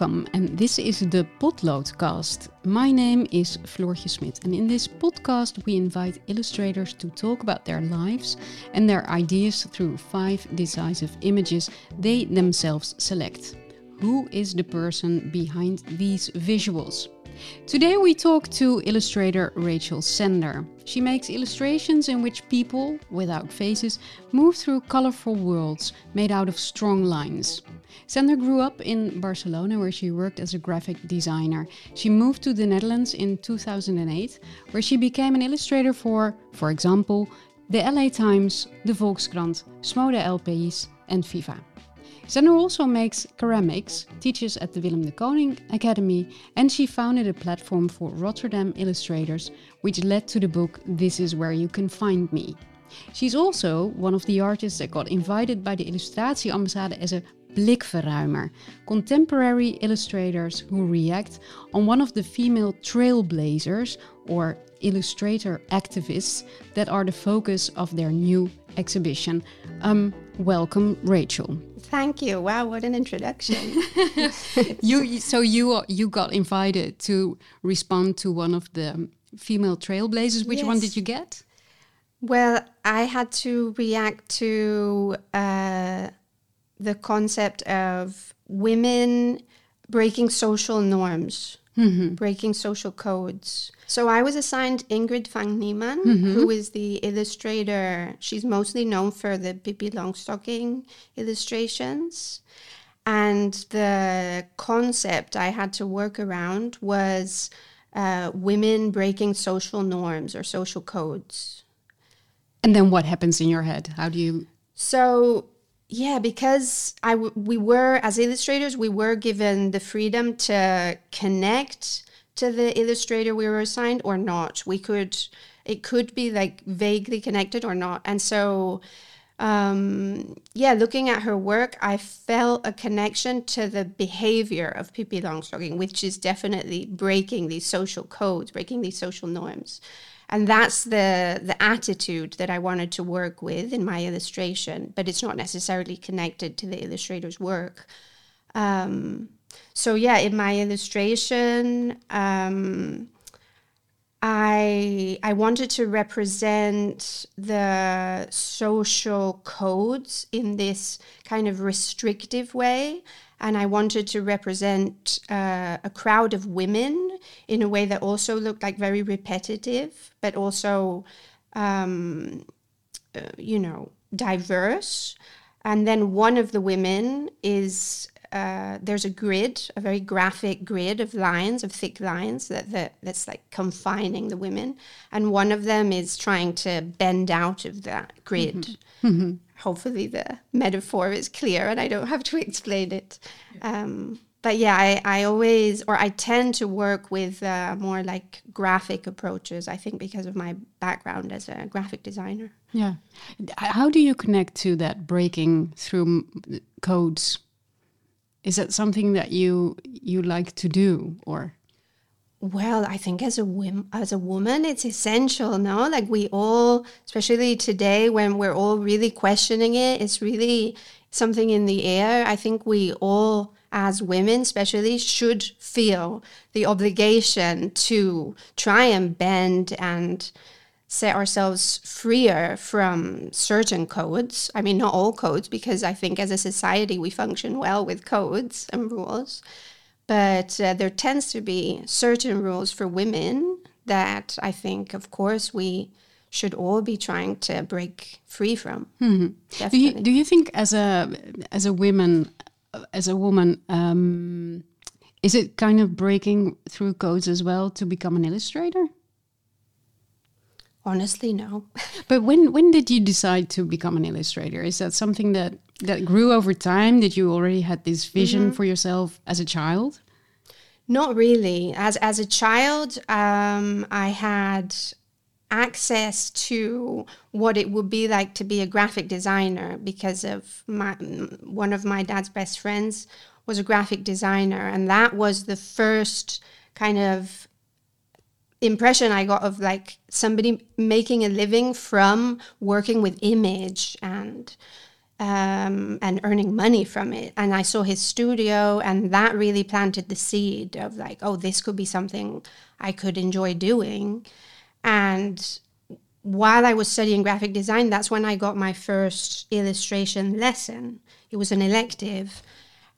Welcome, and this is the Potloodcast. My name is Floortje Smit, and in this podcast, we invite illustrators to talk about their lives and their ideas through five decisive images they themselves select. Who is the person behind these visuals? Today we talk to illustrator Rachel Sender. She makes illustrations in which people, without faces, move through colorful worlds made out of strong lines. Sender grew up in Barcelona where she worked as a graphic designer. She moved to the Netherlands in 2008 where she became an illustrator for, for example, the LA Times, the Volkskrant, Smode LP's and Viva. Sender also makes ceramics, teaches at the Willem de Kooning Academy, and she founded a platform for Rotterdam illustrators, which led to the book This Is Where You Can Find Me. She's also one of the artists that got invited by the Illustratie Ambassade as a blikverruimer, contemporary illustrators who react on one of the female trailblazers or illustrator activists that are the focus of their new exhibition. Um, welcome, Rachel. Thank you. Wow, what an introduction. you so you you got invited to respond to one of the female trailblazers. Which yes. one did you get? Well, I had to react to uh, the concept of women breaking social norms, mm-hmm. breaking social codes. So I was assigned Ingrid Vang Nyman, mm-hmm. who is the illustrator. She's mostly known for the Pippi Longstocking illustrations. And the concept I had to work around was uh, women breaking social norms or social codes. And then what happens in your head? How do you? So yeah, because I w- we were as illustrators, we were given the freedom to connect to the illustrator we were assigned or not. We could it could be like vaguely connected or not. And so um, yeah, looking at her work, I felt a connection to the behavior of Pippi Longstocking, which is definitely breaking these social codes, breaking these social norms and that's the the attitude that I wanted to work with in my illustration, but it's not necessarily connected to the illustrator's work. Um, so yeah, in my illustration, um, I I wanted to represent the social codes in this kind of restrictive way and I wanted to represent uh, a crowd of women in a way that also looked like very repetitive, but also, um, uh, you know, diverse. And then one of the women is uh, there's a grid, a very graphic grid of lines, of thick lines that, that that's like confining the women, and one of them is trying to bend out of that grid. Mm-hmm. Mm-hmm hopefully the metaphor is clear and I don't have to explain it. Um, but yeah, I, I always, or I tend to work with uh, more like graphic approaches, I think, because of my background as a graphic designer. Yeah. How do you connect to that breaking through codes? Is that something that you you like to do or? Well, I think as a wom- as a woman, it's essential. No, like we all, especially today when we're all really questioning it, it's really something in the air. I think we all, as women, especially, should feel the obligation to try and bend and set ourselves freer from certain codes. I mean, not all codes, because I think as a society we function well with codes and rules. But uh, there tends to be certain rules for women that I think, of course, we should all be trying to break free from. Mm-hmm. Do you do you think as a as a woman as a woman um, is it kind of breaking through codes as well to become an illustrator? Honestly, no. but when when did you decide to become an illustrator? Is that something that that grew over time? Did you already had this vision mm-hmm. for yourself as a child? Not really. As as a child, um, I had access to what it would be like to be a graphic designer because of my one of my dad's best friends was a graphic designer and that was the first kind of impression I got of like somebody making a living from working with image and um, and earning money from it. And I saw his studio, and that really planted the seed of like, oh, this could be something I could enjoy doing. And while I was studying graphic design, that's when I got my first illustration lesson. It was an elective.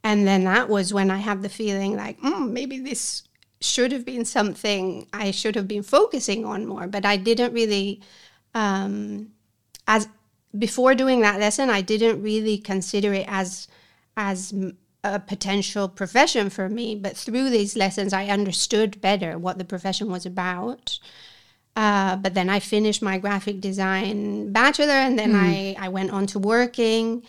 And then that was when I had the feeling like, mm, maybe this should have been something I should have been focusing on more. But I didn't really, um, as before doing that lesson, I didn't really consider it as as a potential profession for me. But through these lessons, I understood better what the profession was about. Uh, but then I finished my graphic design bachelor, and then mm. I I went on to working.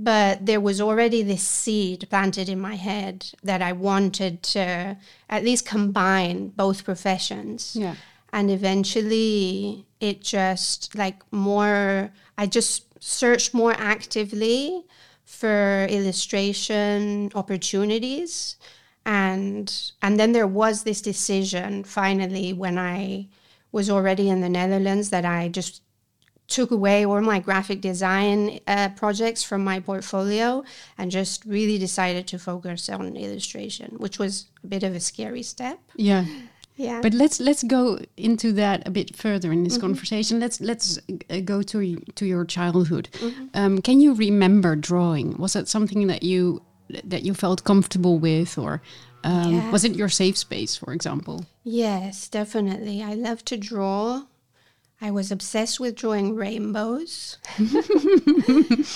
But there was already this seed planted in my head that I wanted to at least combine both professions. Yeah. And eventually, it just like more I just searched more actively for illustration opportunities and and then there was this decision finally when I was already in the Netherlands that I just took away all my graphic design uh, projects from my portfolio and just really decided to focus on illustration, which was a bit of a scary step. Yeah. Yeah. But let's let's go into that a bit further in this mm -hmm. conversation. Let's let's uh, go to to your childhood. Mm -hmm. um, can you remember drawing? Was that something that you that you felt comfortable with, or um, yeah. was it your safe space, for example? Yes, definitely. I love to draw. I was obsessed with drawing rainbows.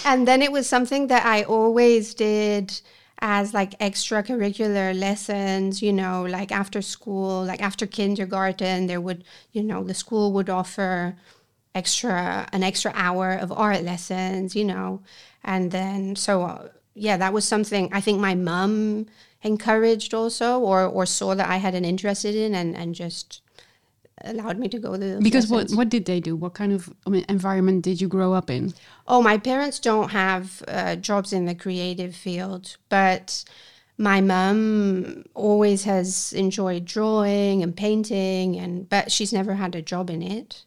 and then it was something that I always did as like extracurricular lessons, you know, like after school, like after kindergarten, there would, you know, the school would offer extra an extra hour of art lessons, you know, and then so uh, yeah, that was something I think my mom encouraged also, or or saw that I had an interest in, and and just allowed me to go there. Because what what did they do? What kind of I mean, environment did you grow up in? Oh, my parents don't have uh, jobs in the creative field, but my mum always has enjoyed drawing and painting, and but she's never had a job in it.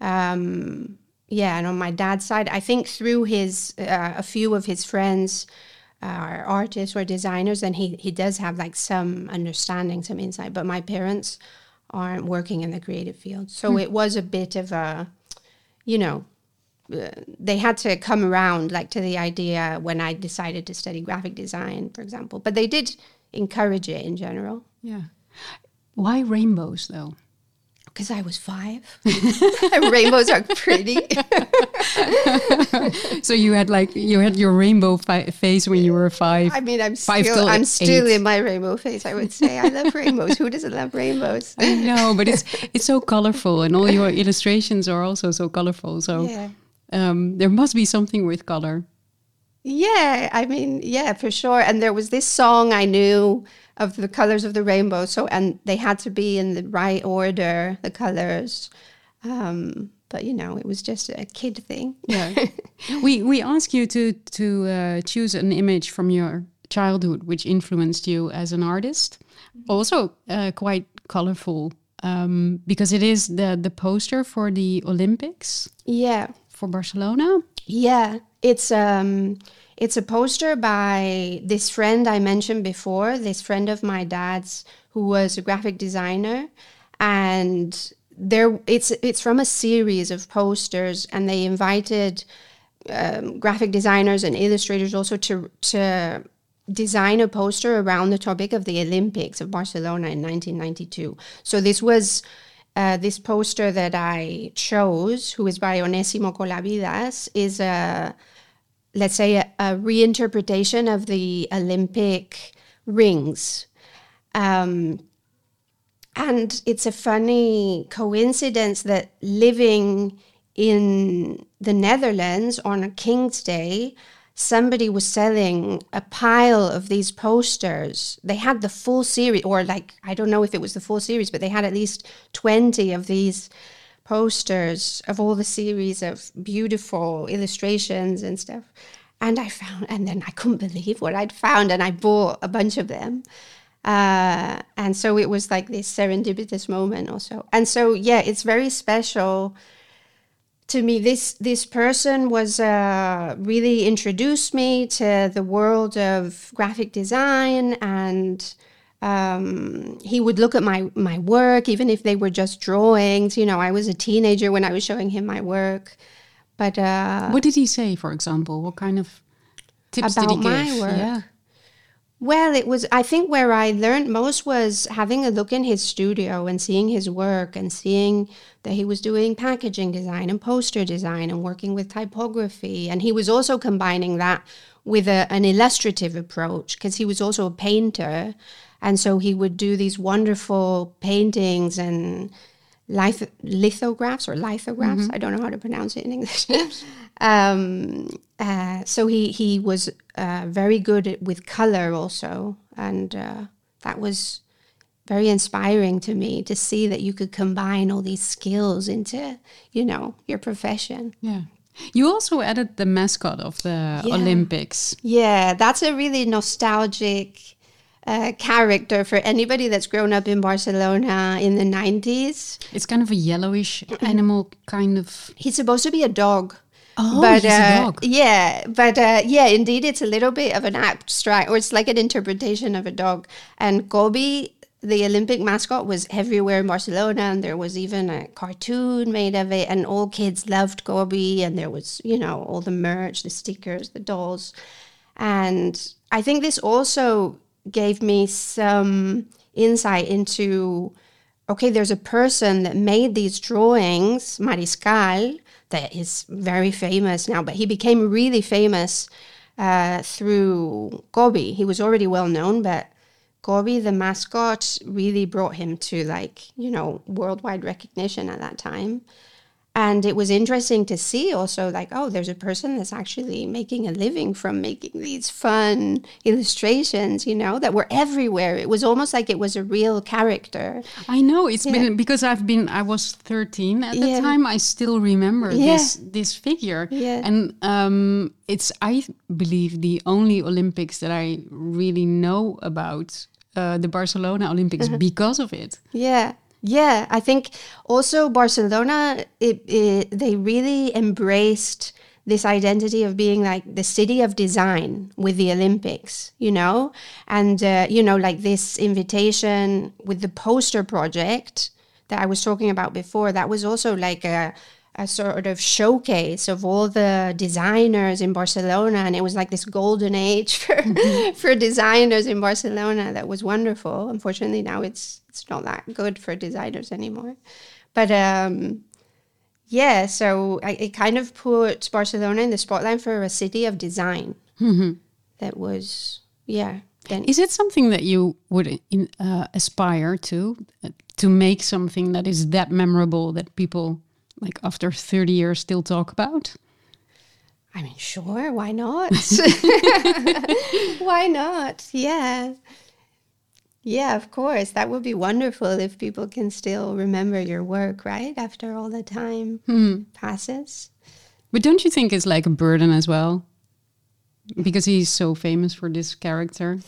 Um, yeah, and on my dad's side, I think through his uh, a few of his friends are artists or designers, and he he does have like some understanding, some insight. But my parents aren't working in the creative field. So mm. it was a bit of a, you know, uh, they had to come around like to the idea when I decided to study graphic design, for example. But they did encourage it in general. Yeah. Why rainbows though? because I was five. Rainbows are pretty. so you had like you had your rainbow phase when you were five. I mean, I'm five still I'm still in my rainbow phase. I would say I love rainbows. Who doesn't love rainbows? I know, but it's it's so colorful, and all your illustrations are also so colorful. So yeah. um, there must be something with color. Yeah, I mean, yeah, for sure. And there was this song I knew of the colors of the rainbow. So, and they had to be in the right order, the colors. Um, but you know, it was just a kid thing. Yeah. we we ask you to to uh, choose an image from your childhood which influenced you as an artist. Also, uh, quite colorful um, because it is the the poster for the Olympics. Yeah. For Barcelona. Yeah, it's um it's a poster by this friend I mentioned before, this friend of my dad's who was a graphic designer. And there it's it's from a series of posters and they invited um, graphic designers and illustrators also to to design a poster around the topic of the Olympics of Barcelona in 1992. So this was uh, this poster that I chose, who is by Onésimo Colavidas, is a let's say, a, a reinterpretation of the Olympic rings. Um, and it's a funny coincidence that living in the Netherlands on a King's Day, somebody was selling a pile of these posters. They had the full series, or like, I don't know if it was the full series, but they had at least 20 of these posters of all the series of beautiful illustrations and stuff. And I found, and then I couldn't believe what I'd found, and I bought a bunch of them. Uh, and so it was like this serendipitous moment also. And so, yeah, it's very special to me. This this person was uh, really introduced me to the world of graphic design and um, he would look at my my work, even if they were just drawings. You know, I was a teenager when I was showing him my work. But uh, what did he say, for example? What kind of tips about did he give? my work? Yeah. Well, it was. I think where I learned most was having a look in his studio and seeing his work and seeing that he was doing packaging design and poster design and working with typography. And he was also combining that with a, an illustrative approach because he was also a painter and so he would do these wonderful paintings and lith- lithographs or lithographs. I don't know how to pronounce it in English. um, uh, so he, he was uh, very good at, with color also. And uh, that was very inspiring to me to see that you could combine all these skills into, you know, your profession. Yeah. You also added the mascot of the Yeah. Olympics. Yeah, that's a really nostalgic uh, character for anybody that's grown up in Barcelona in the 90s. It's kind of a yellowish animal, kind of. He's supposed to be a dog. Oh, but he's a uh, dog. yeah, but uh, yeah, indeed, it's a little bit of an abstract, or it's like an interpretation of a dog. And Cobi, the Olympic mascot, was everywhere in Barcelona, and there was even a cartoon made of it, and all kids loved Cobi, and there was, you know, all the merch, the stickers, the dolls, and I think this also gave me some insight into okay, there's a person that made these drawings, Mariscal, that is very famous now, but he became really famous uh, through Cobi. He was already well known, but Cobi, the mascot, really brought him to like, you know, worldwide recognition at that time. And it was interesting to see also, like, oh, there's a person that's actually making a living from making these fun illustrations, you know, that were everywhere. It was almost like it was a real character. I know it's Yeah. been because I've been. I was thirteen at the Yeah. time. I still remember Yeah. this this figure. Yeah. And um, it's I believe the only Olympics that I really know about. Uh, the Barcelona Olympics Uh-huh. because of it. Yeah. Yeah. I think also Barcelona, it, it, they really embraced this identity of being like the city of design with the Olympics, you know? And, uh, you know, like this invitation with the poster project that I was talking about before, that was also like a, a sort of showcase of all the designers in Barcelona. And it was like this golden age for, for designers in Barcelona that was wonderful. Unfortunately, now it's, it's not that good for designers anymore. But um, yeah, so I, it kind of put Barcelona in the spotlight for a city of design that was, yeah. Then, Is it something that you would in, uh, aspire to, uh, to make something that is that memorable that people, like after thirty years, still talk about? I mean, sure, why not? why not? Yeah. Yeah, of course. That would be wonderful if people can still remember your work, right? After all the time passes. But don't you think it's like a burden as well? Because he's so famous for this character,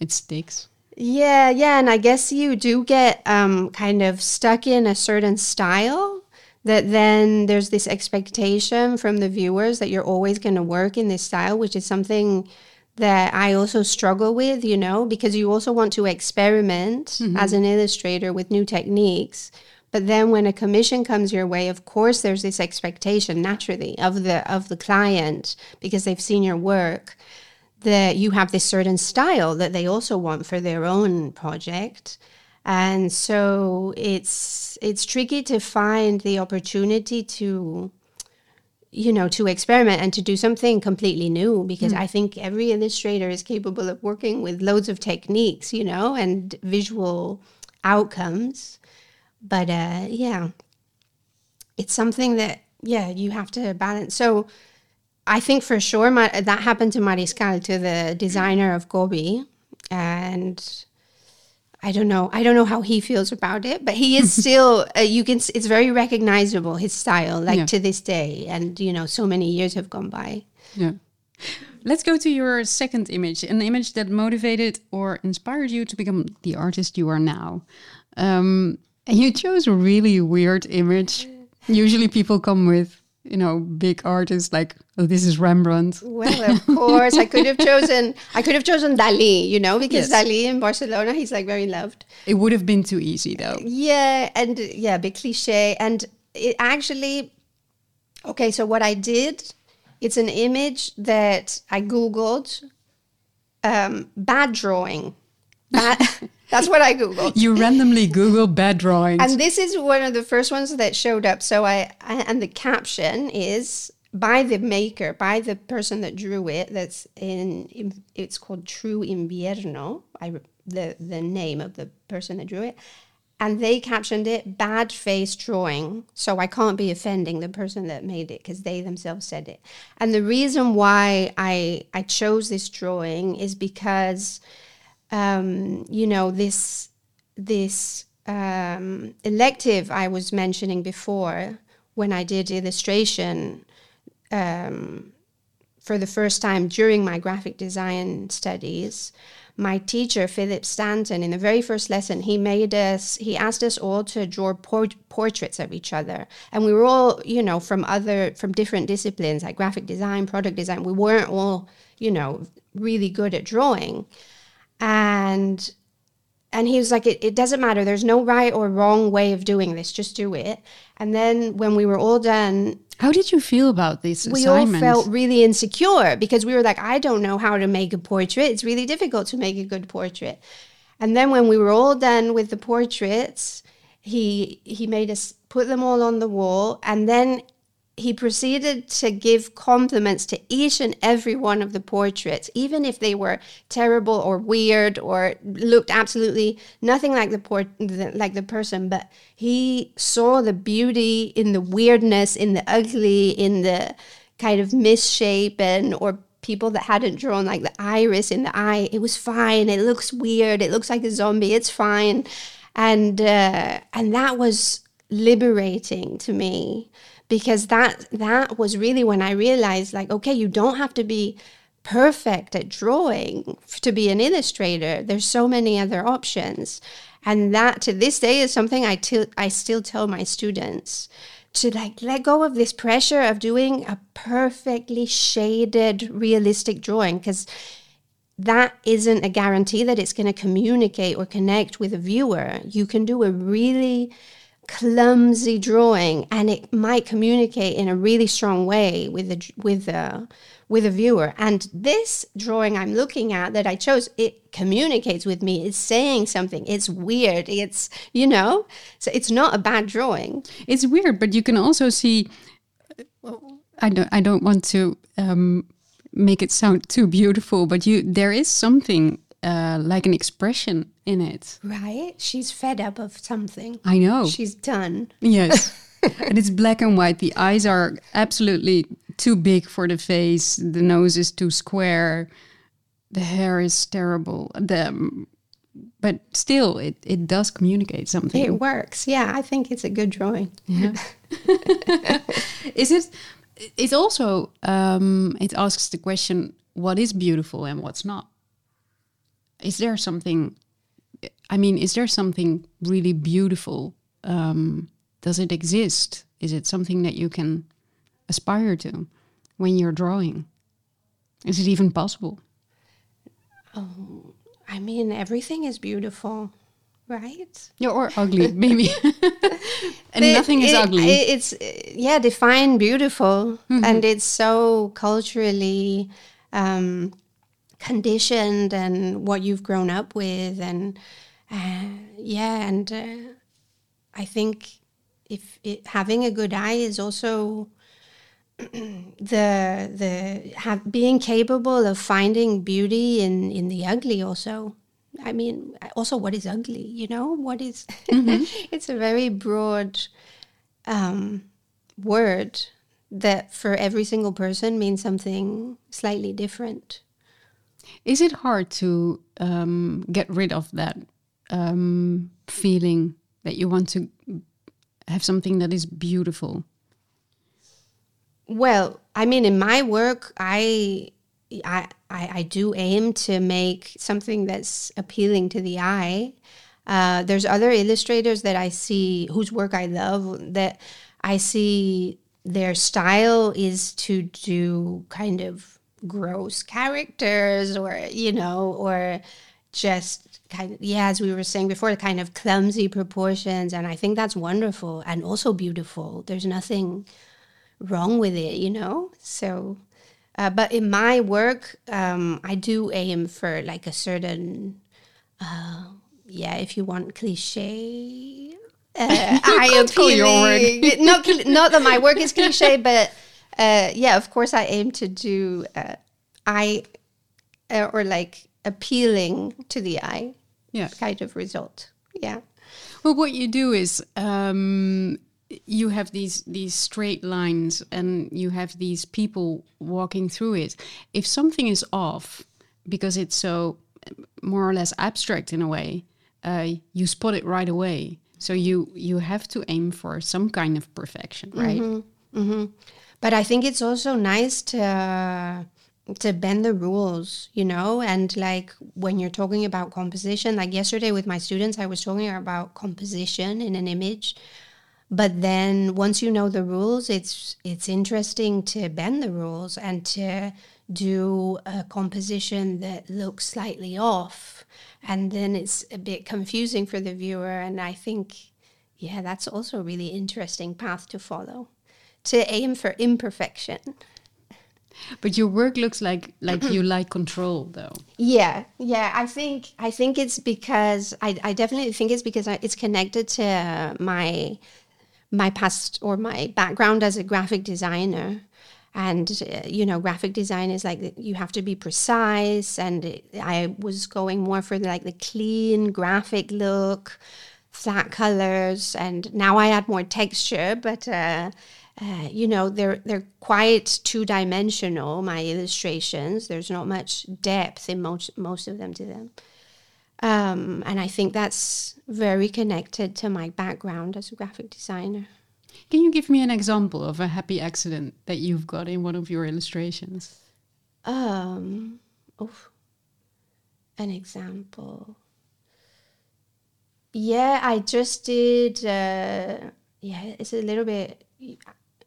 it sticks. Yeah, yeah, and I guess you do get um, kind of stuck in a certain style that then there's this expectation from the viewers that you're always going to work in this style, which is something that I also struggle with, you know, because you also want to experiment mm-hmm. as an illustrator with new techniques. But then when a commission comes your way, of course there's this expectation naturally of the of the client because they've seen your work that you have this certain style that they also want for their own project and so it's it's tricky to find the opportunity to you know to experiment and to do something completely new because i think every illustrator is capable of working with loads of techniques you know and visual outcomes. But uh yeah it's something that yeah you have to balance. So I think for sure Ma- that happened to Mariscal, to the designer of Cobi, and I don't know. I don't know how he feels about it, but he is still. Uh, you can. It's very recognizable his style, like Yeah. to this day, and you know, so many years have gone by. Yeah. Let's go to your second image, an image that motivated or inspired you to become the artist you are now. Um, and you chose a really weird image. Usually people come with, you know, big artists like, oh, this is Rembrandt. Well, of course, I could have chosen. I could have chosen Dali, you know, because Yes. Dali in Barcelona, he's like very loved. It would have been too easy though. Yeah, and yeah, big cliche. And it actually, okay, so what I did, it's an image that I Googled um, bad drawing. Bad, that's what I Googled. You randomly Google bad drawings. And this is one of the first ones that showed up. So I, I and the caption is by the maker, by the person that drew it. That's in, in it's called True Invierno. I the the name of the person that drew it, and they captioned it bad face drawing. So I can't be offending the person that made it because they themselves said it. And the reason why I I chose this drawing is because um, you know this this um, elective I was mentioning before when I did illustration um, for the first time during my graphic design studies. My teacher, Philip Stanton, in the very first lesson, he made us, he asked us all to draw por- portraits of each other. And we were all, you know, from other, from different disciplines like graphic design, product design. We weren't all, you know, really good at drawing. And and he was like it, it doesn't matter. There's no right or wrong way of doing this. Just do it. And then when we were all done How did you feel about this we all felt really insecure because we were like i don't know how to make a portrait. It's really difficult to make a good portrait. And then when we were all done with the portraits he he made us put them all on the wall. And then he proceeded to give compliments to each and every one of the portraits, even if they were terrible or weird or looked absolutely nothing like the like the person. But he saw the beauty in the weirdness, in the ugly, in the kind of misshapen or people that hadn't drawn like the iris in the eye. It was fine. It looks weird. It looks like a zombie. It's fine, and uh, and that was liberating to me because that that was really when I realized like okay you don't have to be perfect at drawing to be an illustrator. There's so many other options. And that to this day is something I til- I still tell my students to like let go of this pressure of doing a perfectly shaded realistic drawing because that isn't a guarantee that it's going to communicate or connect with a viewer. You can do a really clumsy drawing and it might communicate in a really strong way with the with a with a viewer and this drawing i'm looking at that i chose it communicates with me it's saying something it's weird it's you know so it's not a bad drawing it's weird, but you can also see. I don't. I don't want to um, make it sound too beautiful, but you there is something uh, like an expression in it. right she's fed up of something I know. she's done Yes. and it's black and white. The eyes are absolutely too big for the face. The nose is too square. The hair is terrible. The, but still, it, it does communicate something. it works yeah i think it's a good drawing Yeah. is it? It also um, it asks the question: What is beautiful and what's not? Is there something? I mean, is there something really beautiful? Um, does it exist? Is it something that you can aspire to when you're drawing? Is it even possible? I mean, everything is beautiful, right? Yeah, or ugly, maybe. and It- nothing is it- ugly. Mm-hmm. it- it's yeah, define beautiful, and it's so culturally um, conditioned, and what you've grown up with, and uh, yeah, and uh, I think if it, having a good eye is also the the have, being capable of finding beauty in in the ugly also. I mean also what is ugly you know? What is it's a very broad um, word that for every single person means something slightly different Is it hard to um, get rid of that um, feeling that you want to have something that is beautiful? Well, I mean, in my work, I, I, I, do aim to make something that's appealing to the eye. Uh, there's other illustrators that I see whose work I love that I see their style is to do kind of gross characters or, you know, or just kind of, yeah, as we were saying before, the kind of clumsy proportions. And I think that's wonderful and also beautiful. There's nothing wrong with it, you know? So, uh, but in my work, um, I do aim for like a certain, uh, yeah, if you want cliche, uh, I appealing. not, not that my work is cliche, but uh, yeah, of course, I aim to do uh, eye uh, or like appealing to the eye Yeah. kind of result. Yeah. Well, what you do is um, you have these these straight lines, and you have these people walking through it. If something is off, because it's so more or less abstract in a way, uh, you spot it right away. So you you have to aim for some kind of perfection, right? But I think it's also nice to to bend the rules, you know, and like when you're talking about composition, like yesterday with my students, I was talking about composition in an image. But then once you know the rules, it's it's interesting to bend the rules and to do a composition that looks slightly off. And then it's a bit confusing for the viewer. And I think, yeah, that's also a really interesting path to follow. To aim for imperfection. But your work looks like like you like control, though. Yeah, yeah. I think I think it's because I, I definitely think it's because I, it's connected to my my past or my background as a graphic designer, and uh, you know, graphic design is like you have to be precise, and it, I was going more for like the clean graphic look, flat colors, and now I add more texture, but. Uh, uh, you know they're they're quite two dimensional my illustrations. There's not much depth in most most of them to them. Um, and i think that's very connected to my background as a graphic designer. Can you give me an example of a happy accident that you've got in one of your illustrations? um oh, an example. Yeah i just did uh, yeah it's a little bit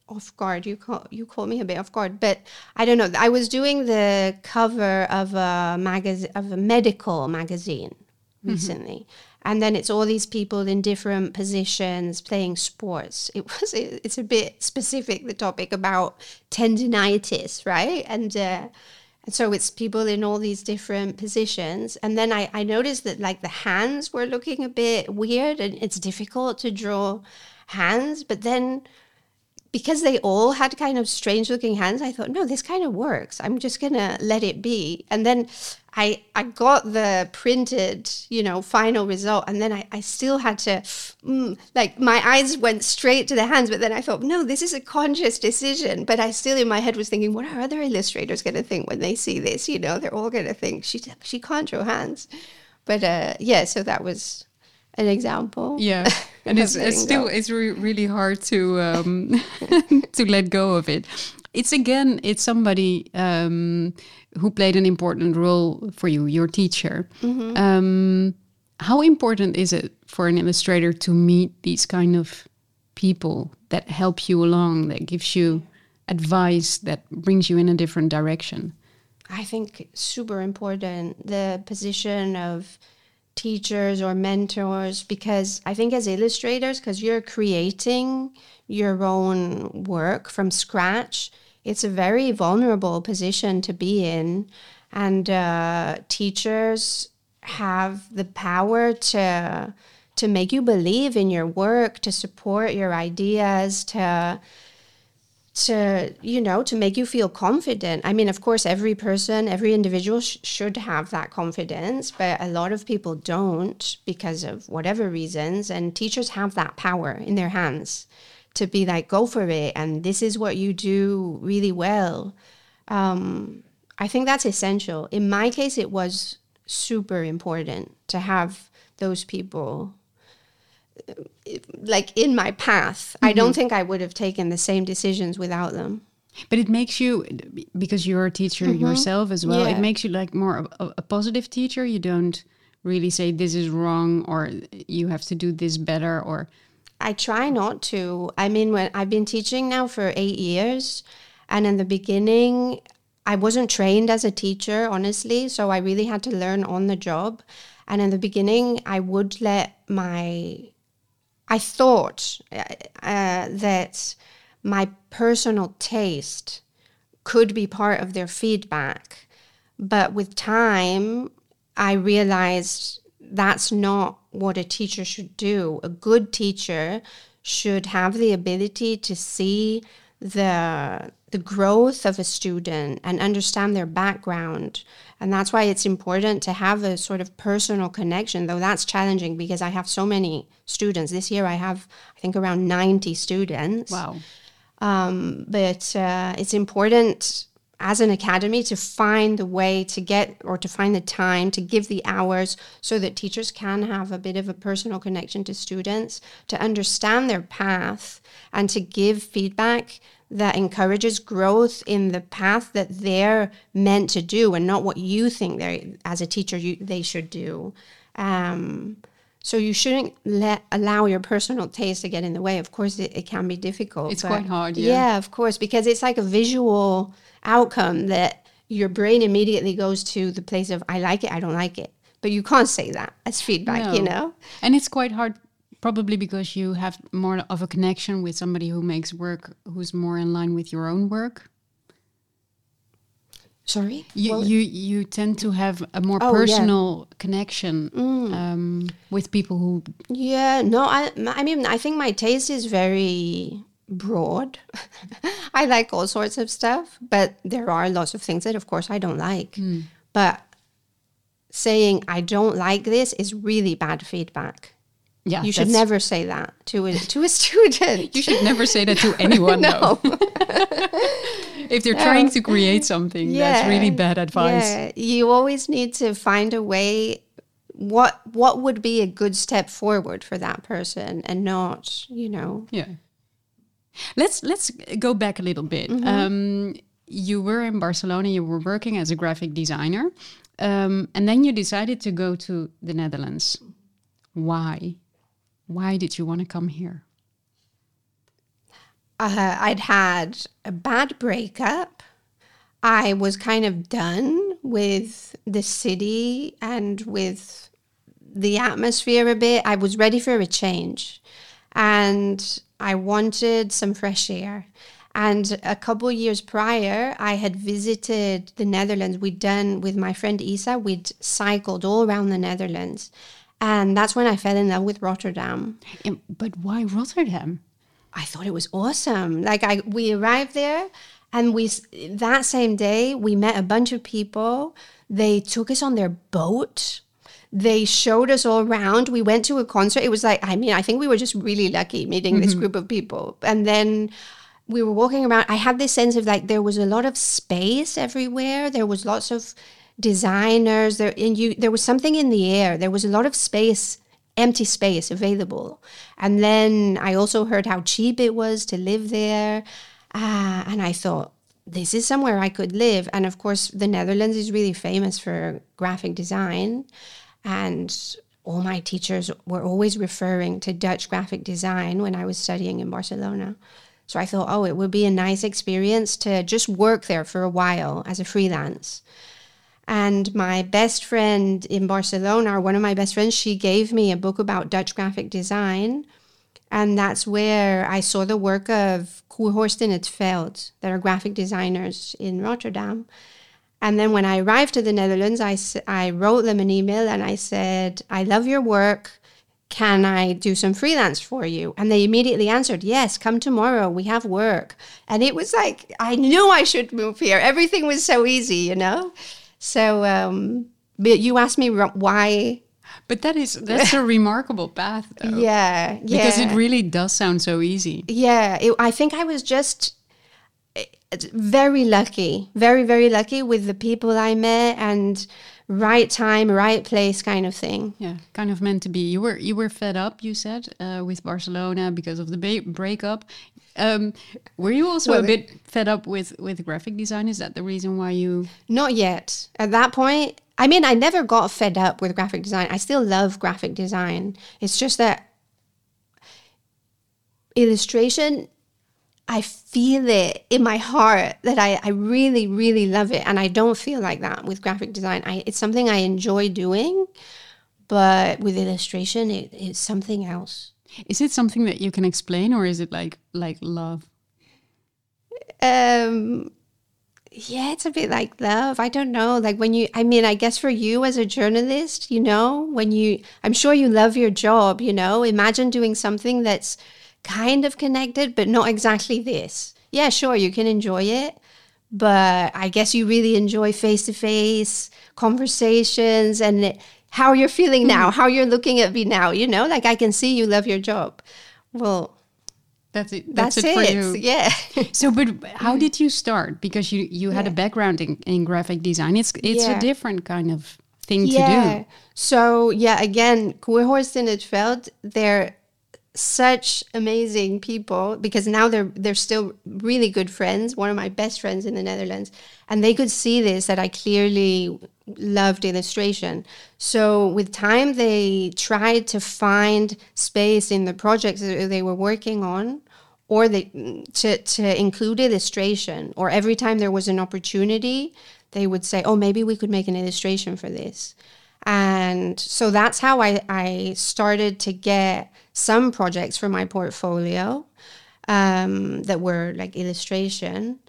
off guard. You call you caught me a bit off guard but i don't know. I was doing the cover of a magazine of a medical magazine recently. And then it's all these people in different positions playing sports. It was it's a bit specific the topic about tendinitis right? And uh, and so it's people in all these different positions. And then I, I noticed that like the hands were looking a bit weird and it's difficult to draw hands. But then because they all had kind of strange looking hands, I thought, no, this kind of works. I'm just gonna let it be. And then I I got the printed, you know, final result, and then I, I still had to mm, like my eyes went straight to the hands, but then I thought, no, this is a conscious decision. But I still in my head was thinking, what are other illustrators gonna think when they see this? You know, they're all gonna think she she can't draw hands. But uh, yeah, so that was an example. Yeah, and it's, it's still go. it's re- really hard to um, to let go of it. It's again, it's somebody um, who played an important role for you, your teacher. Um, how important is it for an illustrator to meet these kind of people that help you along, that gives you advice, that brings you in a different direction? I think super important the position of teachers or mentors because I think as illustrators, because you're creating your own work from scratch, it's a very vulnerable position to be in. And uh, teachers have the power to to make you believe in your work, to support your ideas, to to you know to make you feel confident. I mean of course every person every individual sh- should have that confidence but a lot of people don't because of whatever reasons and teachers have that power in their hands to be like go for it and this is what you do really well. Um, i think that's essential. In my case it was super important to have those people like in my path. I don't mm-hmm. think I would have taken the same decisions without them. But it makes you, because you're a teacher mm-hmm. yourself as well, Yeah. it makes you like more of a, a positive teacher. You don't really say this is wrong or you have to do this better or I try not to. I mean, when I've been teaching now for eight years, and in the beginning, I wasn't trained as a teacher, honestly. So I really had to learn on the job. And in the beginning, I would let my, I thought uh, that my personal taste could be part of their feedback. But with time, I realized that's not what a teacher should do. A good teacher should have the ability to see the the growth of a student and understand their background. And that's why it's important to have a sort of personal connection, though that's challenging because I have so many students. This year I have, I think, around 90 students. wow. Um, but uh, it's important as an academy to find the way to get or to find the time to give the hours so that teachers can have a bit of a personal connection to students, to understand their path, and to give feedback that encourages growth in the path that they're meant to do and not what you think they as a teacher you, they should do. Um, so you shouldn't let allow your personal taste to get in the way. Of course, it, it can be difficult. It's quite hard, yeah. Yeah, of course, because it's like a visual outcome that your brain immediately goes to the place of I like it, I don't like it. But you can't say that as feedback, you know. And it's quite hard, probably because you have more of a connection with somebody who makes work who's more in line with your own work. Sorry. You Well, you, you tend to have a more Oh, yeah. personal connection um, with people who. Yeah, no, I, I mean, I think my taste is very broad. I like all sorts of stuff, but there are lots of things that, of course, I don't like. But saying I don't like this is really bad feedback. Yeah, you should never say that to a to a student. You should never say that to anyone. no. though. If they're trying to create something, that's really bad advice. Yeah, you always need to find a way. What what would be a good step forward for that person, and not you know. Yeah. Let's let's go back a little bit. Um, you were in Barcelona. You were working as a graphic designer, um, and then you decided to go to the Netherlands. Why? Why did you want to come here? uh, I'd had a bad breakup. I was kind of done with the city and with the atmosphere a bit. I was ready for a change and I wanted some fresh air. And a couple years prior, I had visited the Netherlands. We'd done with my friend Isa, we'd cycled all around the Netherlands. And that's when I fell in love with Rotterdam. And- But why Rotterdam? I thought it was awesome. Like I, we arrived there, and we that same day we met a bunch of people. They took us on their boat. They showed us all around. We went to a concert. It was like I mean I think we were just really lucky meeting this mm-hmm. group of people. And then we were walking around. I had this sense of like there was a lot of space everywhere. There was lots of designers there, and you there was something in the air. There was a lot of space empty space available. And then I also heard how cheap it was to live there. Ah, and I thought, this is somewhere I could live. And of course, the Netherlands is really famous for graphic design. And all my teachers were always referring to Dutch graphic design when I was studying in Barcelona. So I thought, oh, it would be a nice experience to just work there for a while as a freelance. And my best friend in Barcelona, or one of my best friends, she gave me a book about Dutch graphic design. And that's where I saw the work of Koehorst in het Veld, that are graphic designers in Rotterdam. And then when I arrived to the Netherlands, I wrote them an email and I said, I love your work. Can I do some freelance for you? And they immediately answered, Yes, come tomorrow. We have work. And it was like, I knew I should move here. Everything was so easy, you know? So, um, but you asked me why. But that is that's a remarkable path, though. Yeah, yeah. Because it really does sound so easy. Yeah, it, I think I was just eh, very lucky, very, very lucky with the people I met and right time, right place kind of thing. Yeah, kind of meant to be. You were you were fed up, you said, uh, with Barcelona because of the ba- breakup. Um, were you also Well, a bit fed up with with graphic design? Is that the reason why you? Not yet. At that point, I mean, I never got fed up with graphic design. I still love graphic design. It's just that illustration, I feel it in my heart that I, I really, really love it. And I don't feel like that with graphic design. I, it's something I enjoy doing, but with illustration, it, it's something else. Is it something that you can explain, or is it like like love? Um, yeah, it's a bit like love. I don't know. Like when you, I mean, I guess for you as a journalist, you know, when you, I'm sure you love your job, you know, imagine doing something that's kind of connected, but not exactly this. Yeah, sure, you can enjoy it. But I guess you really enjoy face to face conversations and it- how you're feeling hmm. now, how you're looking at me now, you know, like I can see you love your job. Well, That's it. That's, that's, it, for you. Yeah. So, but how mm. did you start? Because you you had a background in, in graphic design. It's it's Yeah. a different kind of thing yeah. to do. So yeah, again, Koehorst in het Veld, they're such amazing people because now they're they're still really good friends. One of my best friends in the Netherlands, and they could see this that I clearly loved illustration. So with time, they tried to find space in the projects that they were working on or they to to include illustration or every time there was an opportunity they would say oh maybe we could make an illustration for this and so that's how I, I started to get some projects for my portfolio um, that were like illustration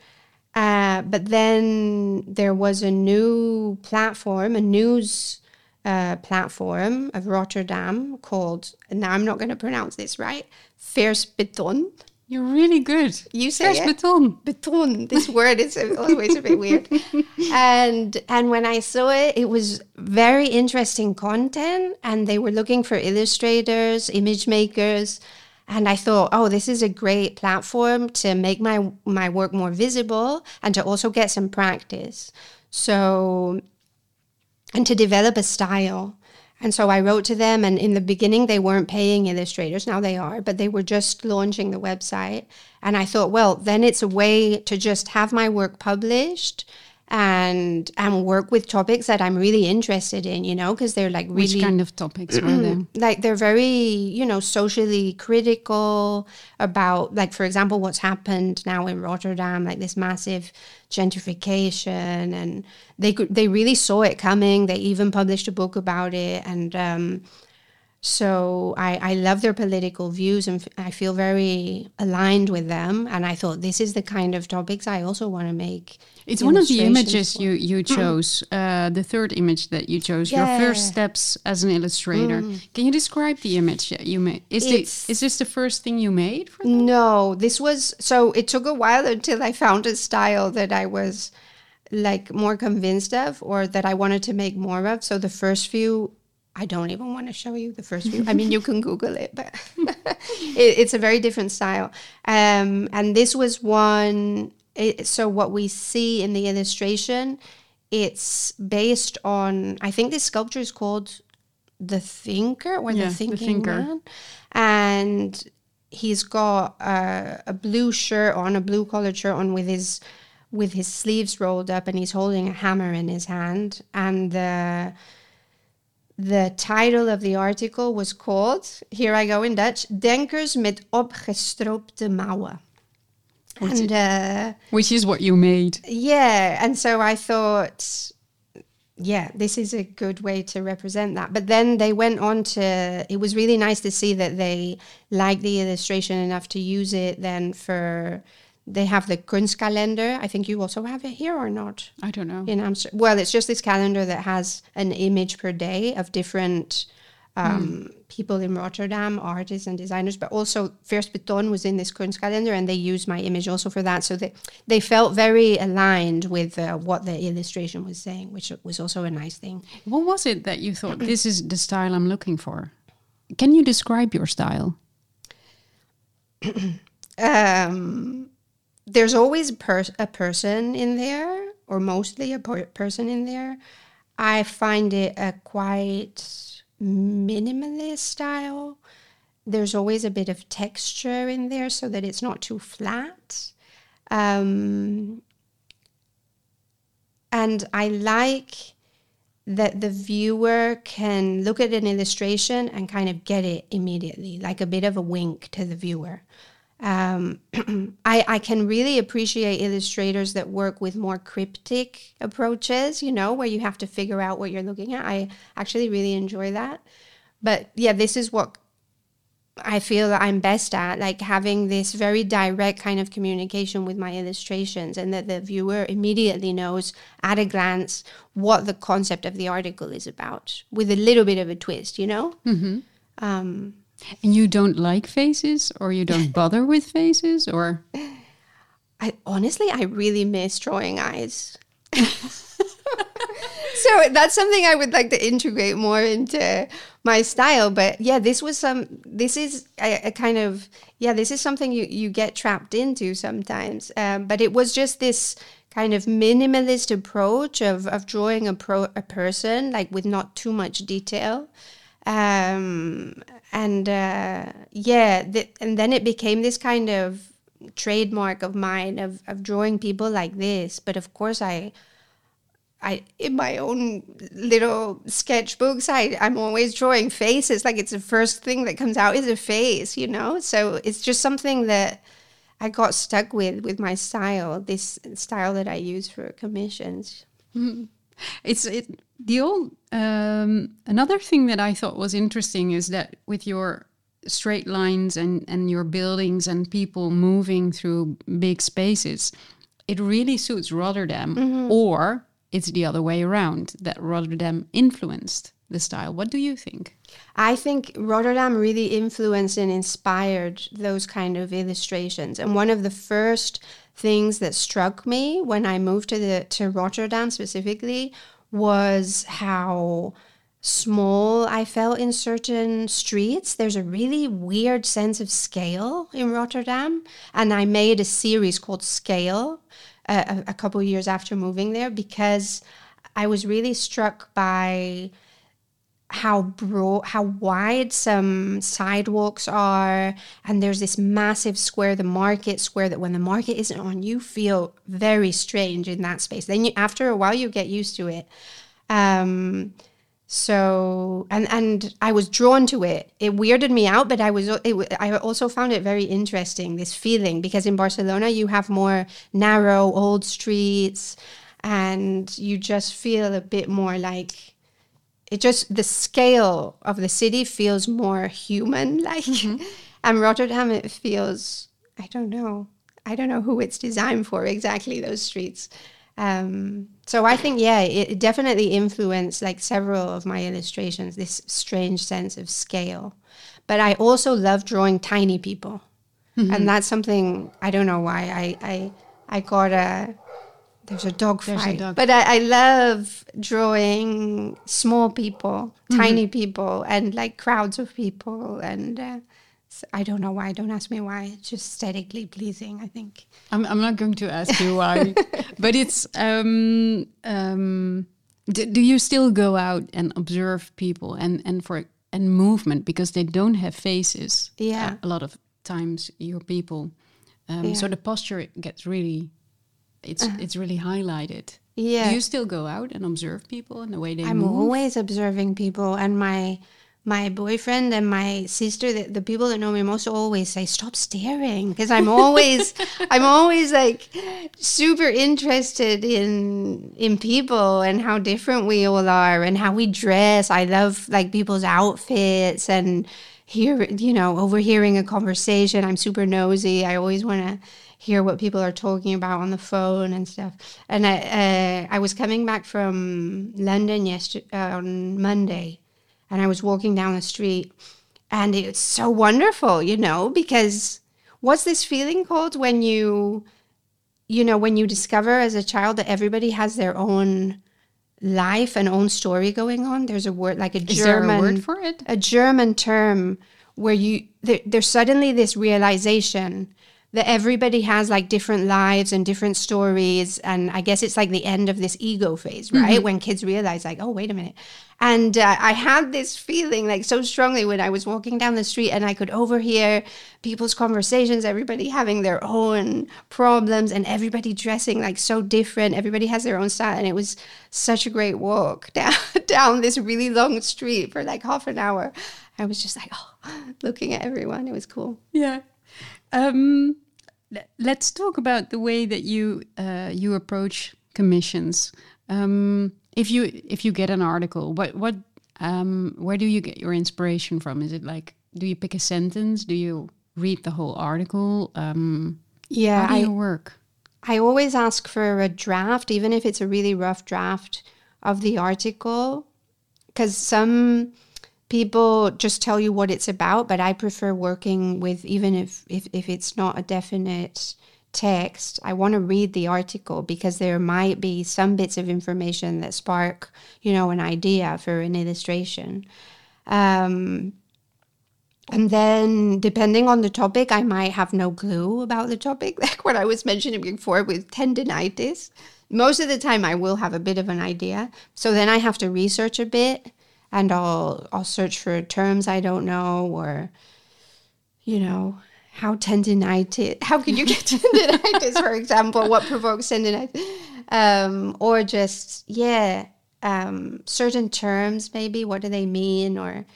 uh, but then there was a new platform a news uh, platform of rotterdam called now i'm not going to pronounce this right Vers Beton. You're really good. You say it. beton. Beton. This word is always a bit weird. And and when I saw it, it was very interesting content, and they were looking for illustrators, image makers, and I thought, oh, this is a great platform to make my my work more visible and to also get some practice. So and to develop a style. And so I wrote to them, and in the beginning, they weren't paying illustrators. Now they are, but they were just launching the website. And I thought, well, then it's a way to just have my work published and and work with topics that I'm really interested in, you know, because they're like really Which kind of topics were there? like they're very you know socially critical about like for example what's happened now in Rotterdam like this massive gentrification and they could they really saw it coming they even published a book about it and um so I, I love their political views and f- I feel very aligned with them. And I thought this is the kind of topics I also want to make. It's one of the images for. you you chose. Uh, the third image that you chose. Your first Mm. steps as an illustrator. Can you describe the image that you made? Is It's- this is this the first thing you made? For No, this was so it took a while until I found a style that I was like more convinced of or that I wanted to make more of. So the first few I don't even want to show you the first few. I mean, you can Google it, but it, it's a very different style. Um, and this was one. It, so what we see in the illustration, it's based on. I think this sculpture is called the Thinker or Yeah, the The Thinking Thinker. Man, and he's got a, a blue shirt on, a blue collared shirt on with his with his sleeves rolled up, and he's holding a hammer in his hand. And the the title of the article was called, here I go in Dutch, Denkers met opgestroopte mouwen. And uh, Which is what you made. yeah, and so I thought, yeah, this is a good way to represent that. But then they went on to, it was really nice to see that they liked the illustration enough to use it then for, they have the Kunstkalender. I think you also have it here or not? I don't know. in Amsterdam. Well, it's just this calendar that has an image per day of different um, people in Rotterdam, artists and designers. But also, Vers Beton was in this Kunstkalender, and they used my image also for that. So they they felt very aligned with uh, what the illustration was saying, which was also a nice thing. What was it that you thought this is the style I'm looking for? Can you describe your style? um, there's always per- a person in there, or mostly a per- person in there. I find it a quite minimalist style. There's always a bit of texture in there so that it's not too flat. Um, and I like that the viewer can look at an illustration and kind of get it immediately, like a bit of a wink to the viewer. Um, I, I can really appreciate illustrators that work with more cryptic approaches, you know, where you have to figure out what you're looking at. I actually really enjoy that. But yeah, this is what I feel that I'm best at, like having this very direct kind of communication with my illustrations, and that the viewer immediately knows at a glance what the concept of the article is about, with a little bit of a twist, you know. Mm-hmm. Um, and you don't like faces, or you don't bother with faces, or I honestly, I really miss drawing eyes. so that's something I would like to integrate more into my style. But yeah, this was some. This is a, a kind of yeah. This is something you you get trapped into sometimes. Um, but it was just this kind of minimalist approach of of drawing a pro a person like with not too much detail. Um, and uh, yeah, th- and then it became this kind of trademark of mine of, of drawing people like this. But of course, I I in my own little sketchbooks, I I'm always drawing faces. Like it's the first thing that comes out is a face, you know. So it's just something that I got stuck with with my style. This style that I use for commissions. Mm. It's it the old um, another thing that I thought was interesting is that with your straight lines and and your buildings and people moving through big spaces, it really suits Rotterdam mm-hmm. or it's the other way around that Rotterdam influenced the style. What do you think? I think Rotterdam really influenced and inspired those kind of illustrations. And one of the first things that struck me when I moved to the to Rotterdam specifically was how small I felt in certain streets. There's a really weird sense of scale in Rotterdam, and I made a series called Scale uh, a, a couple years after moving there because I was really struck by how broad, how wide some sidewalks are, and there's this massive square, the market square. That when the market isn't on, you feel very strange in that space. Then you, after a while, you get used to it. Um, so and and I was drawn to it. It weirded me out, but I was it, I also found it very interesting this feeling because in Barcelona you have more narrow old streets and you just feel a bit more like it just the scale of the city feels more human like mm-hmm. and Rotterdam it feels I don't know I don't know who it's designed for exactly those streets um, so I think, yeah, it definitely influenced like several of my illustrations, this strange sense of scale. But I also love drawing tiny people. Mm-hmm. And that's something, I don't know why, I, I, I got a, there's a dog there's fight. A dog. But I, I, love drawing small people, mm-hmm. tiny people, and like crowds of people. And uh, I don't know why. Don't ask me why. It's just aesthetically pleasing, I think. I'm, I'm not going to ask you why, but it's. Um, um, do, do you still go out and observe people and and for and movement because they don't have faces? Yeah. A, a lot of times, your people. Um, yeah. So the posture gets really, it's uh. it's really highlighted. Yeah. Do you still go out and observe people and the way they I'm move? Always observing people, and my my boyfriend and my sister the, the people that know me most always say stop staring because i'm always i'm always like super interested in in people and how different we all are and how we dress i love like people's outfits and hear you know overhearing a conversation i'm super nosy i always want to hear what people are talking about on the phone and stuff and i uh, i was coming back from london yesterday uh, on monday and I was walking down the street and it's so wonderful, you know, because what's this feeling called when you you know, when you discover as a child that everybody has their own life and own story going on. There's a word like a Is German a word for it. A German term where you there, there's suddenly this realization that everybody has like different lives and different stories and i guess it's like the end of this ego phase right? Mm-hmm. when kids realize like oh wait a minute. And uh, i had this feeling like so strongly when i was walking down the street and i could overhear people's conversations everybody having their own problems and everybody dressing like so different. Everybody has their own style and it was such a great walk down down this really long street for like half an hour. I was just like oh looking at everyone. It was cool. Yeah um, let's talk about the way that you uh, you approach commissions. Um, if you if you get an article, what what um, where do you get your inspiration from? Is it like do you pick a sentence? Do you read the whole article? Um, yeah, how do you work? I always ask for a draft, even if it's a really rough draft of the article, because some people just tell you what it's about but i prefer working with even if if, if it's not a definite text i want to read the article because there might be some bits of information that spark you know an idea for an illustration. Um, and then depending on the topic i might have no clue about the topic. Like what i was mentioning before with tendinitis. Most of the time i will have a bit of an idea. So then i have to research a bit and I'll I'll search for terms I don't know or you know how tendinitis how can you get tendinitis for example? What provokes tendinitis? Um, or just yeah um, certain terms maybe what do they mean? Or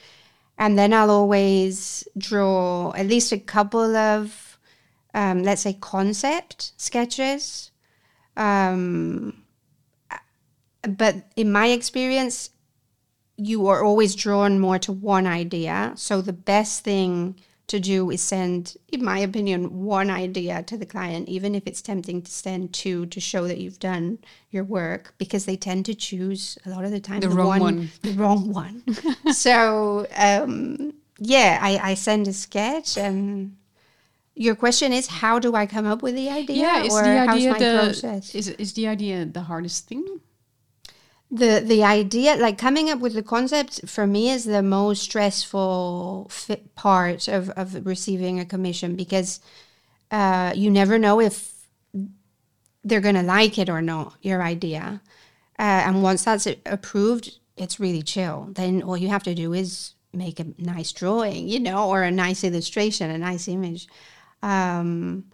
and then I'll always draw at least a couple of um, let's say concept sketches. Um, but in my experience you are always drawn more to one idea. So the best thing to do is send, in my opinion, one idea to the client, even if it's tempting to send two to show that you've done your work, because they tend to choose a lot of the time the, the wrong one, one, the wrong one. so um, yeah, I, I send a sketch and. Your question is how do I come up with the idea? Yeah, is the idea the process? Is, is the idea the hardest thing? The the idea like coming up with the concept for me is the most stressful part of, of receiving a commission because uh, you never know if they're going to like it or not your idea. Uh, and once that's approved it's really chill. Then all you have to do is make a nice drawing you know or a nice illustration a nice image. Um,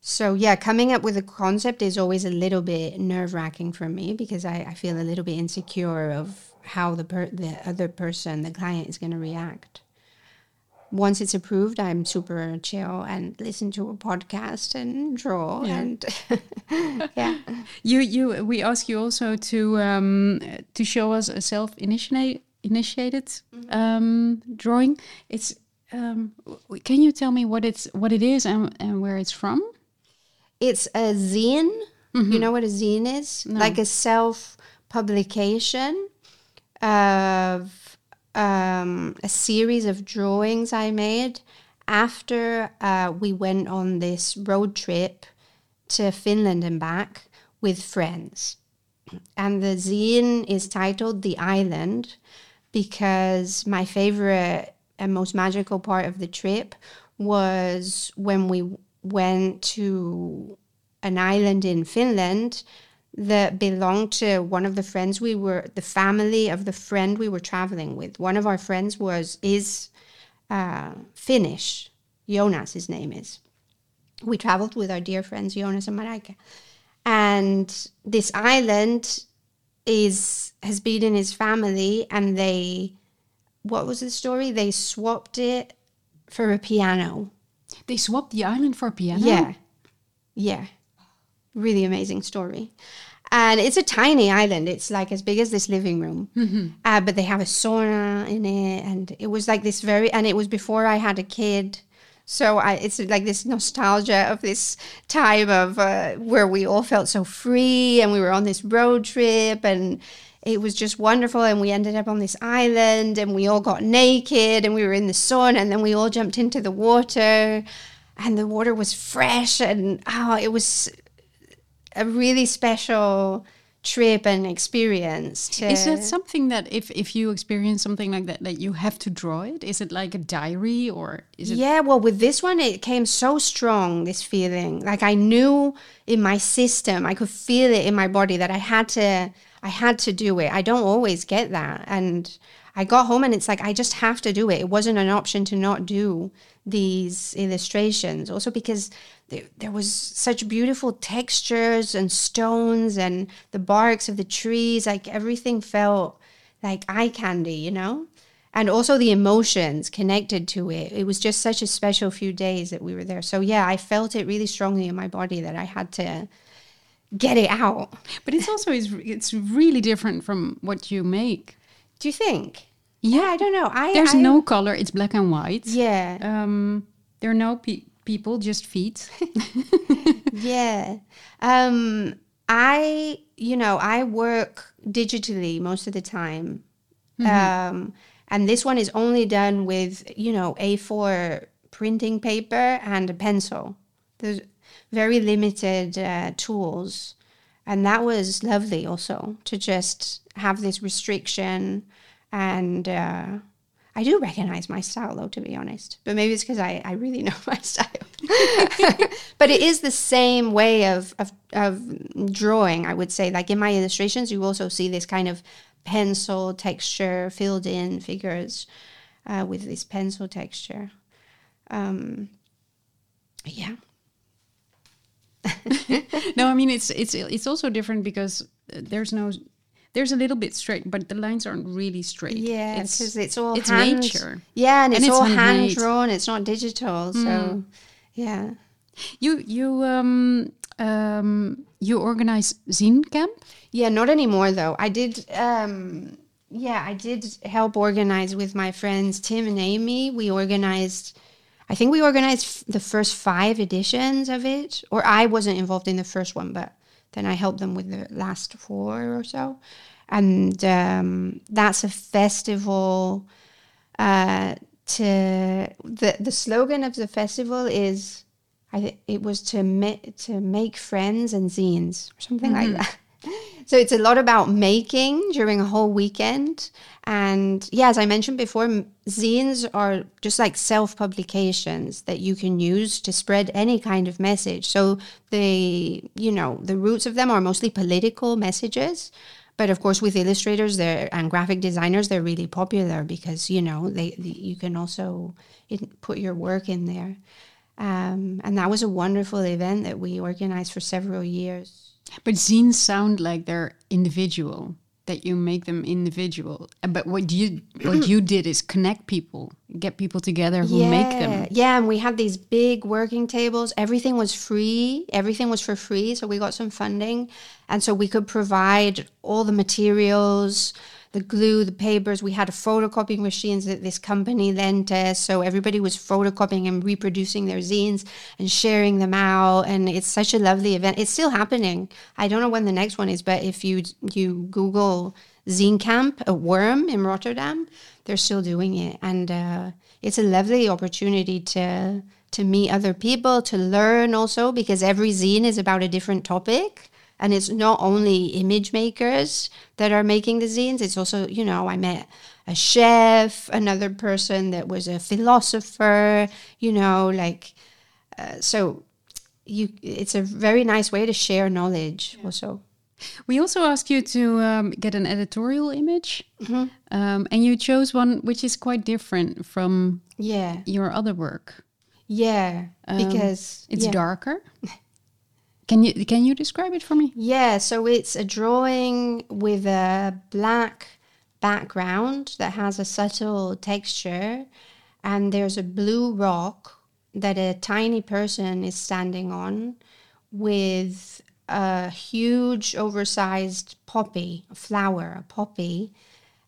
so yeah, coming up with a concept is always a little bit nerve wracking for me because I, I feel a little bit insecure of how the per- the other person, the client, is going to react. Once it's approved, I'm super chill and listen to a podcast and draw yeah. and yeah. You you we ask you also to um, to show us a self initiated initiated mm-hmm. um, drawing. It's um, can you tell me what it's what it is and, and where it's from? It's a zine. Mm-hmm. You know what a zine is? No. Like a self publication of um, a series of drawings I made after uh, we went on this road trip to Finland and back with friends. And the zine is titled The Island because my favorite and most magical part of the trip was when we went to an island in Finland that belonged to one of the friends we were the family of the friend we were traveling with. One of our friends was is uh, Finnish. Jonas, his name is. We traveled with our dear friends Jonas and Mareike. And this island is has been in his family and they what was the story? They swapped it for a piano they swapped the island for a piano? Yeah. Yeah. Really amazing story. And it's a tiny island. It's like as big as this living room. Mm-hmm. Uh, but they have a sauna in it. And it was like this very, and it was before I had a kid. So I, it's like this nostalgia of this time of uh, where we all felt so free and we were on this road trip and it was just wonderful. And we ended up on this island and we all got naked and we were in the sun and then we all jumped into the water and the water was fresh and oh, it was a really special trip and experience. To, Is that something that if if you experience something like that that you have to draw it? Is it like a diary or is it yeah, well, with this one, it came so strong, this feeling. Like I knew in my system, I could feel it in my body that I had to, I had to do it. I don't always get that. And I got home and it's like, I just have to do it. It wasn't an option to not do these illustrations. Also because there, was such beautiful textures and stones and the barks of the trees. Like everything felt like eye candy, you know? and also the emotions connected to it. It was just such a special few days that we were there. So yeah, I felt it really strongly in my body that I had to get it out. But it's also it's, it's really different from what you make. Do you think? Yeah, I don't know. I There's I, no color. It's black and white. Yeah, Um, there are no pe- people, just feet. yeah. Um, I you know I work digitally most of the time. Um, and this one is only done with you know A4 printing paper and a pencil. There's very limited uh, tools, and that was lovely also to just have this restriction. And uh, I do recognize my style though, to be honest. But maybe it's because I, I really know my style. but it is the same way of, of of drawing. I would say, like in my illustrations, you also see this kind of pencil texture filled in figures uh, with this pencil texture. Um, yeah. No, I mean it's it's it's also different because there's no there's a little bit straight, but the lines aren't really straight. Yeah, it's because it's, all it's hand, nature. Yeah, and it's, and it's all hand drawn. It's not digital. So, yeah. You you um um you organize zine camp. Yeah, not anymore though. I did. Um, yeah, I did help organize with my friends Tim and Amy. We organized. I think we organized f- the first five editions of it, or I wasn't involved in the first one, but then I helped them with the last four or so. And um, that's a festival. Uh, to the the slogan of the festival is, I th- it was to ma- to make friends and zines or something like that. So it's a lot about making during a whole weekend. And yeah, as I mentioned before, zines are just like self publications that you can use to spread any kind of message. So they, you know, the roots of them are mostly political messages. But of course, with illustrators they're, and graphic designers, they're really popular because, you know, they, you can also put your work in there. Um, and that was a wonderful event that we organized for several years. But zines sound like they're individual. That you make them individual. But what you what you did is connect people, get people together who make them. Yeah, and we had these big working tables. Everything was free. Everything was for free. So we got some funding. And so we could provide all the materials, the glue, the papers. We had a photocopying machines that this company lent us. So everybody was photocopying and reproducing their zines and sharing them out. And it's such a lovely event. It's still happening. I don't know when the next one is, but if you you Google Zine Camp, a worm in Rotterdam, they're still doing it. And uh, it's a lovely opportunity to to meet other people, to learn also, because every zine is about a different topic. And it's not only image makers that are making the zines, it's also, you know, I met a chef, another person that was a philosopher, you know, like, uh, so you, it's a very nice way to share knowledge also. We also asked you to um, get an editorial image, um, and you chose one which is quite different from Yeah. your other work. Yeah. because It's yeah. darker. Can you can you describe it for me? Yeah, so it's a drawing with a black background that has a subtle texture, and there's a blue rock that a tiny person is standing on with a huge, oversized poppy, a flower, a poppy,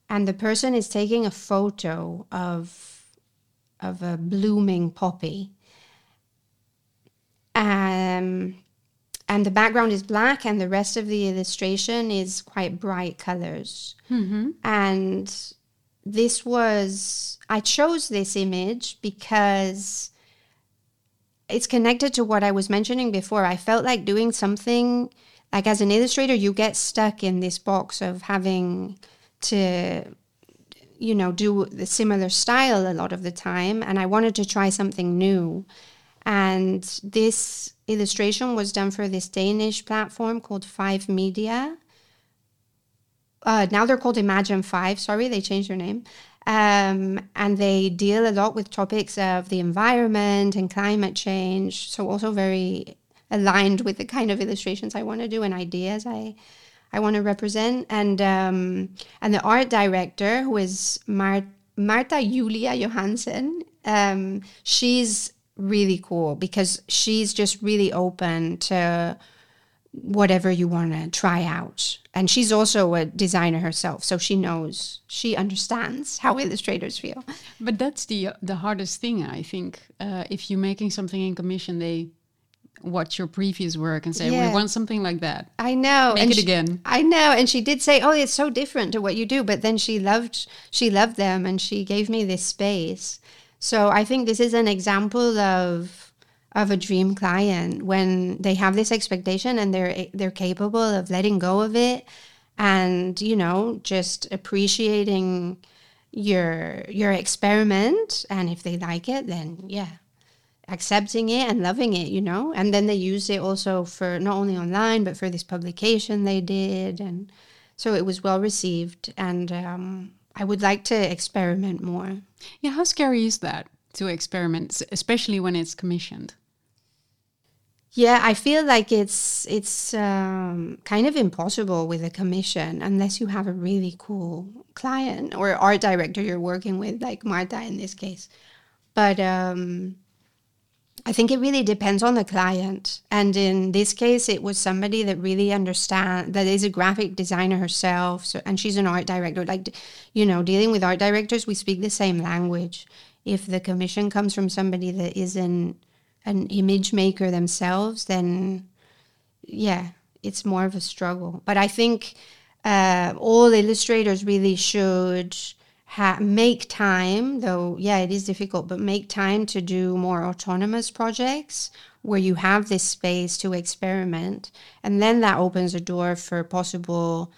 and the person is taking a photo of of a blooming poppy. Um, and the background is black and the rest of the illustration is quite bright colors. Mm-hmm. And this was i chose this image because it's connected to what i was mentioning before. I felt like doing something like as an illustrator, you get stuck in this box of having to you know do the similar style a lot of the time. And i wanted to try something new. And this illustration was done for this danish platform called five media uh, now they're called imagine five sorry they changed their name um, and they deal a lot with topics of the environment and climate change so also very aligned with the kind of illustrations i want to do and ideas i I want to represent, and um, and the art director who is Mar- Marta Julia Johansen. Um, she's really cool because she's just really open to whatever you want to try out. And she's also a designer herself, so she knows, she understands how illustrators feel. But that's the the hardest thing, I think. Uh, if you're making something in commission, they watch your previous work and say, yeah. "We want something like that." I know. Make and it she, again. I know, and she did say, "Oh, it's so different to what you do," but then she loved she loved them, and she gave me this space. So I think this is an example of of a dream client when they have this expectation and they're they're capable of letting go of it and you know just appreciating your your experiment and if they like it then yeah accepting it and loving it, you know. And then they used it also for not only online but for this publication they did, and so it was well received. And um, I would like to experiment more. Yeah, how scary is that to experiment, especially when it's commissioned? Yeah, I feel like it's it's um, kind of impossible with a commission unless you have a really cool client or art director you're working with, like Marta in this case. But um, I think it really depends on the client. And in this case, it was somebody that really understand that is a graphic designer herself. So, and she's an art director. Like, you know, dealing with art directors, we speak the same language. If the commission comes from somebody that isn't an image maker themselves, then yeah, it's more of a struggle. But I think uh, all illustrators really should ha- make time, though, yeah, it is difficult, but make time to do more autonomous projects where you have this space to experiment. And then that opens a door for possible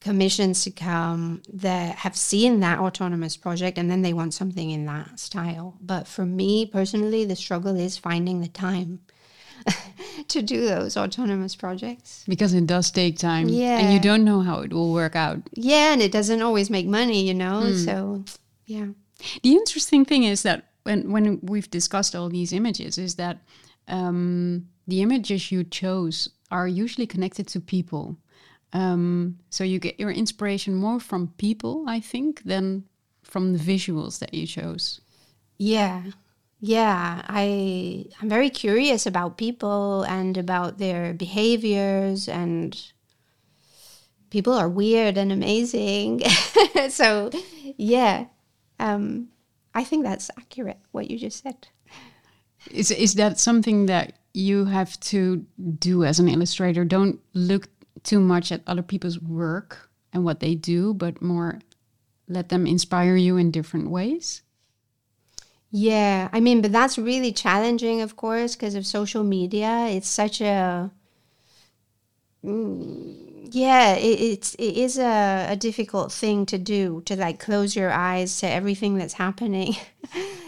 commissions to come that have seen that autonomous project and then they want something in that style. But for me personally, the struggle is finding the time to do those autonomous projects. Because it does take time yeah and you don't know how it will work out. Yeah and it doesn't always make money you know mm. so yeah. The interesting thing is that when when we've discussed all these images is that um, the images you chose are usually connected to people. Um, so you get your inspiration more from people i think than from the visuals that you chose. Yeah yeah, I I'm very curious about people and about their behaviors and people are weird and amazing. so, yeah. Um, I think that's accurate what you just said. Is is that something that you have to do as an illustrator? Don't look too much at other people's work and what they do, but more let them inspire you in different ways? Yeah, I mean, but that's really challenging, of course, because of social media. It's such a mm, yeah, it, it's it is a, a difficult thing to do to like close your eyes to everything that's happening.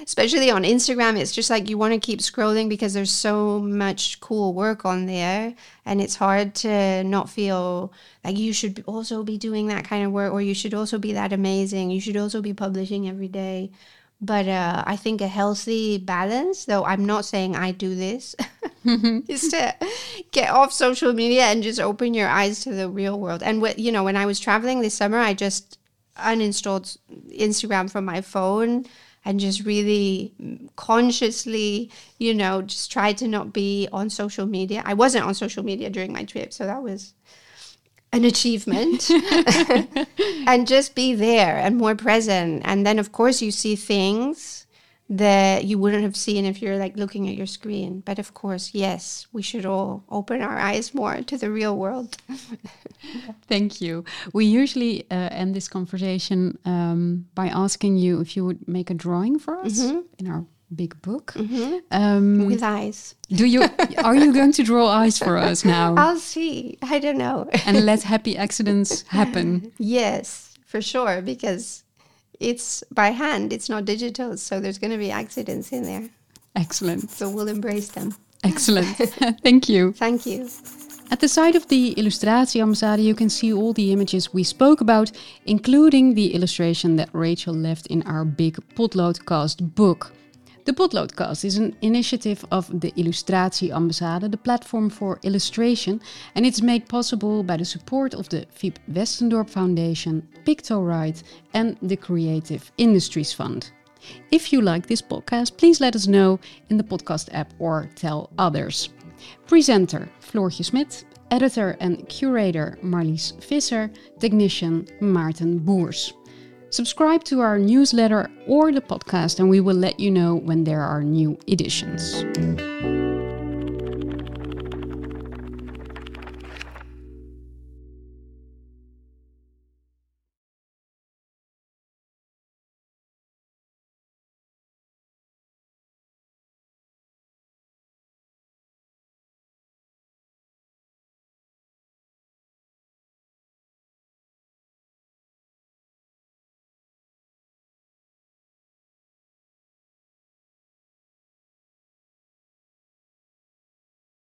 Especially on Instagram, it's just like you want to keep scrolling because there's so much cool work on there, and it's hard to not feel like you should also be doing that kind of work, or you should also be that amazing. You should also be publishing every day but uh, I think a healthy balance, though I'm not saying I do this, is to get off social media and just open your eyes to the real world. And what you know, when I was traveling this summer, I just uninstalled Instagram from my phone and just really consciously, you know, just tried to not be on social media. I wasn't on social media during my trip, so that was an achievement and just be there and more present. And then of course you see things that you wouldn't have seen if you're like looking at your screen. But of course yes we should all open our eyes more to the real world. Thank you. We usually uh, end this conversation um, by asking you if you would make a drawing for us mm -hmm. in our big book. Mm-hmm. Um, With eyes. do you are you going to draw eyes for us now I'll see. I don't know. and let happy accidents happen? yes, for sure, because it's by hand, it's not digital. So there's going to be accidents in there. Excellent, So we'll embrace them. excellent. Thank you. Thank you. At the side of the Illustratie Ambassade, you can see all the images we spoke about, including the illustration that Rachel left in our big Potloodcast book. The Potloodcast is an initiative of the Illustratie Ambassade, the platform for illustration, and it's made possible by the support of the Fiep Westendorp Foundation, PictoRite, and the Creative Industries Fund. If you like this podcast, please let us know in the podcast app or tell others. Presenter Floortje Smit, editor and curator Marlies Visser, technician Maarten Boers. Subscribe to our newsletter or the podcast, and we will let you know when there are new editions.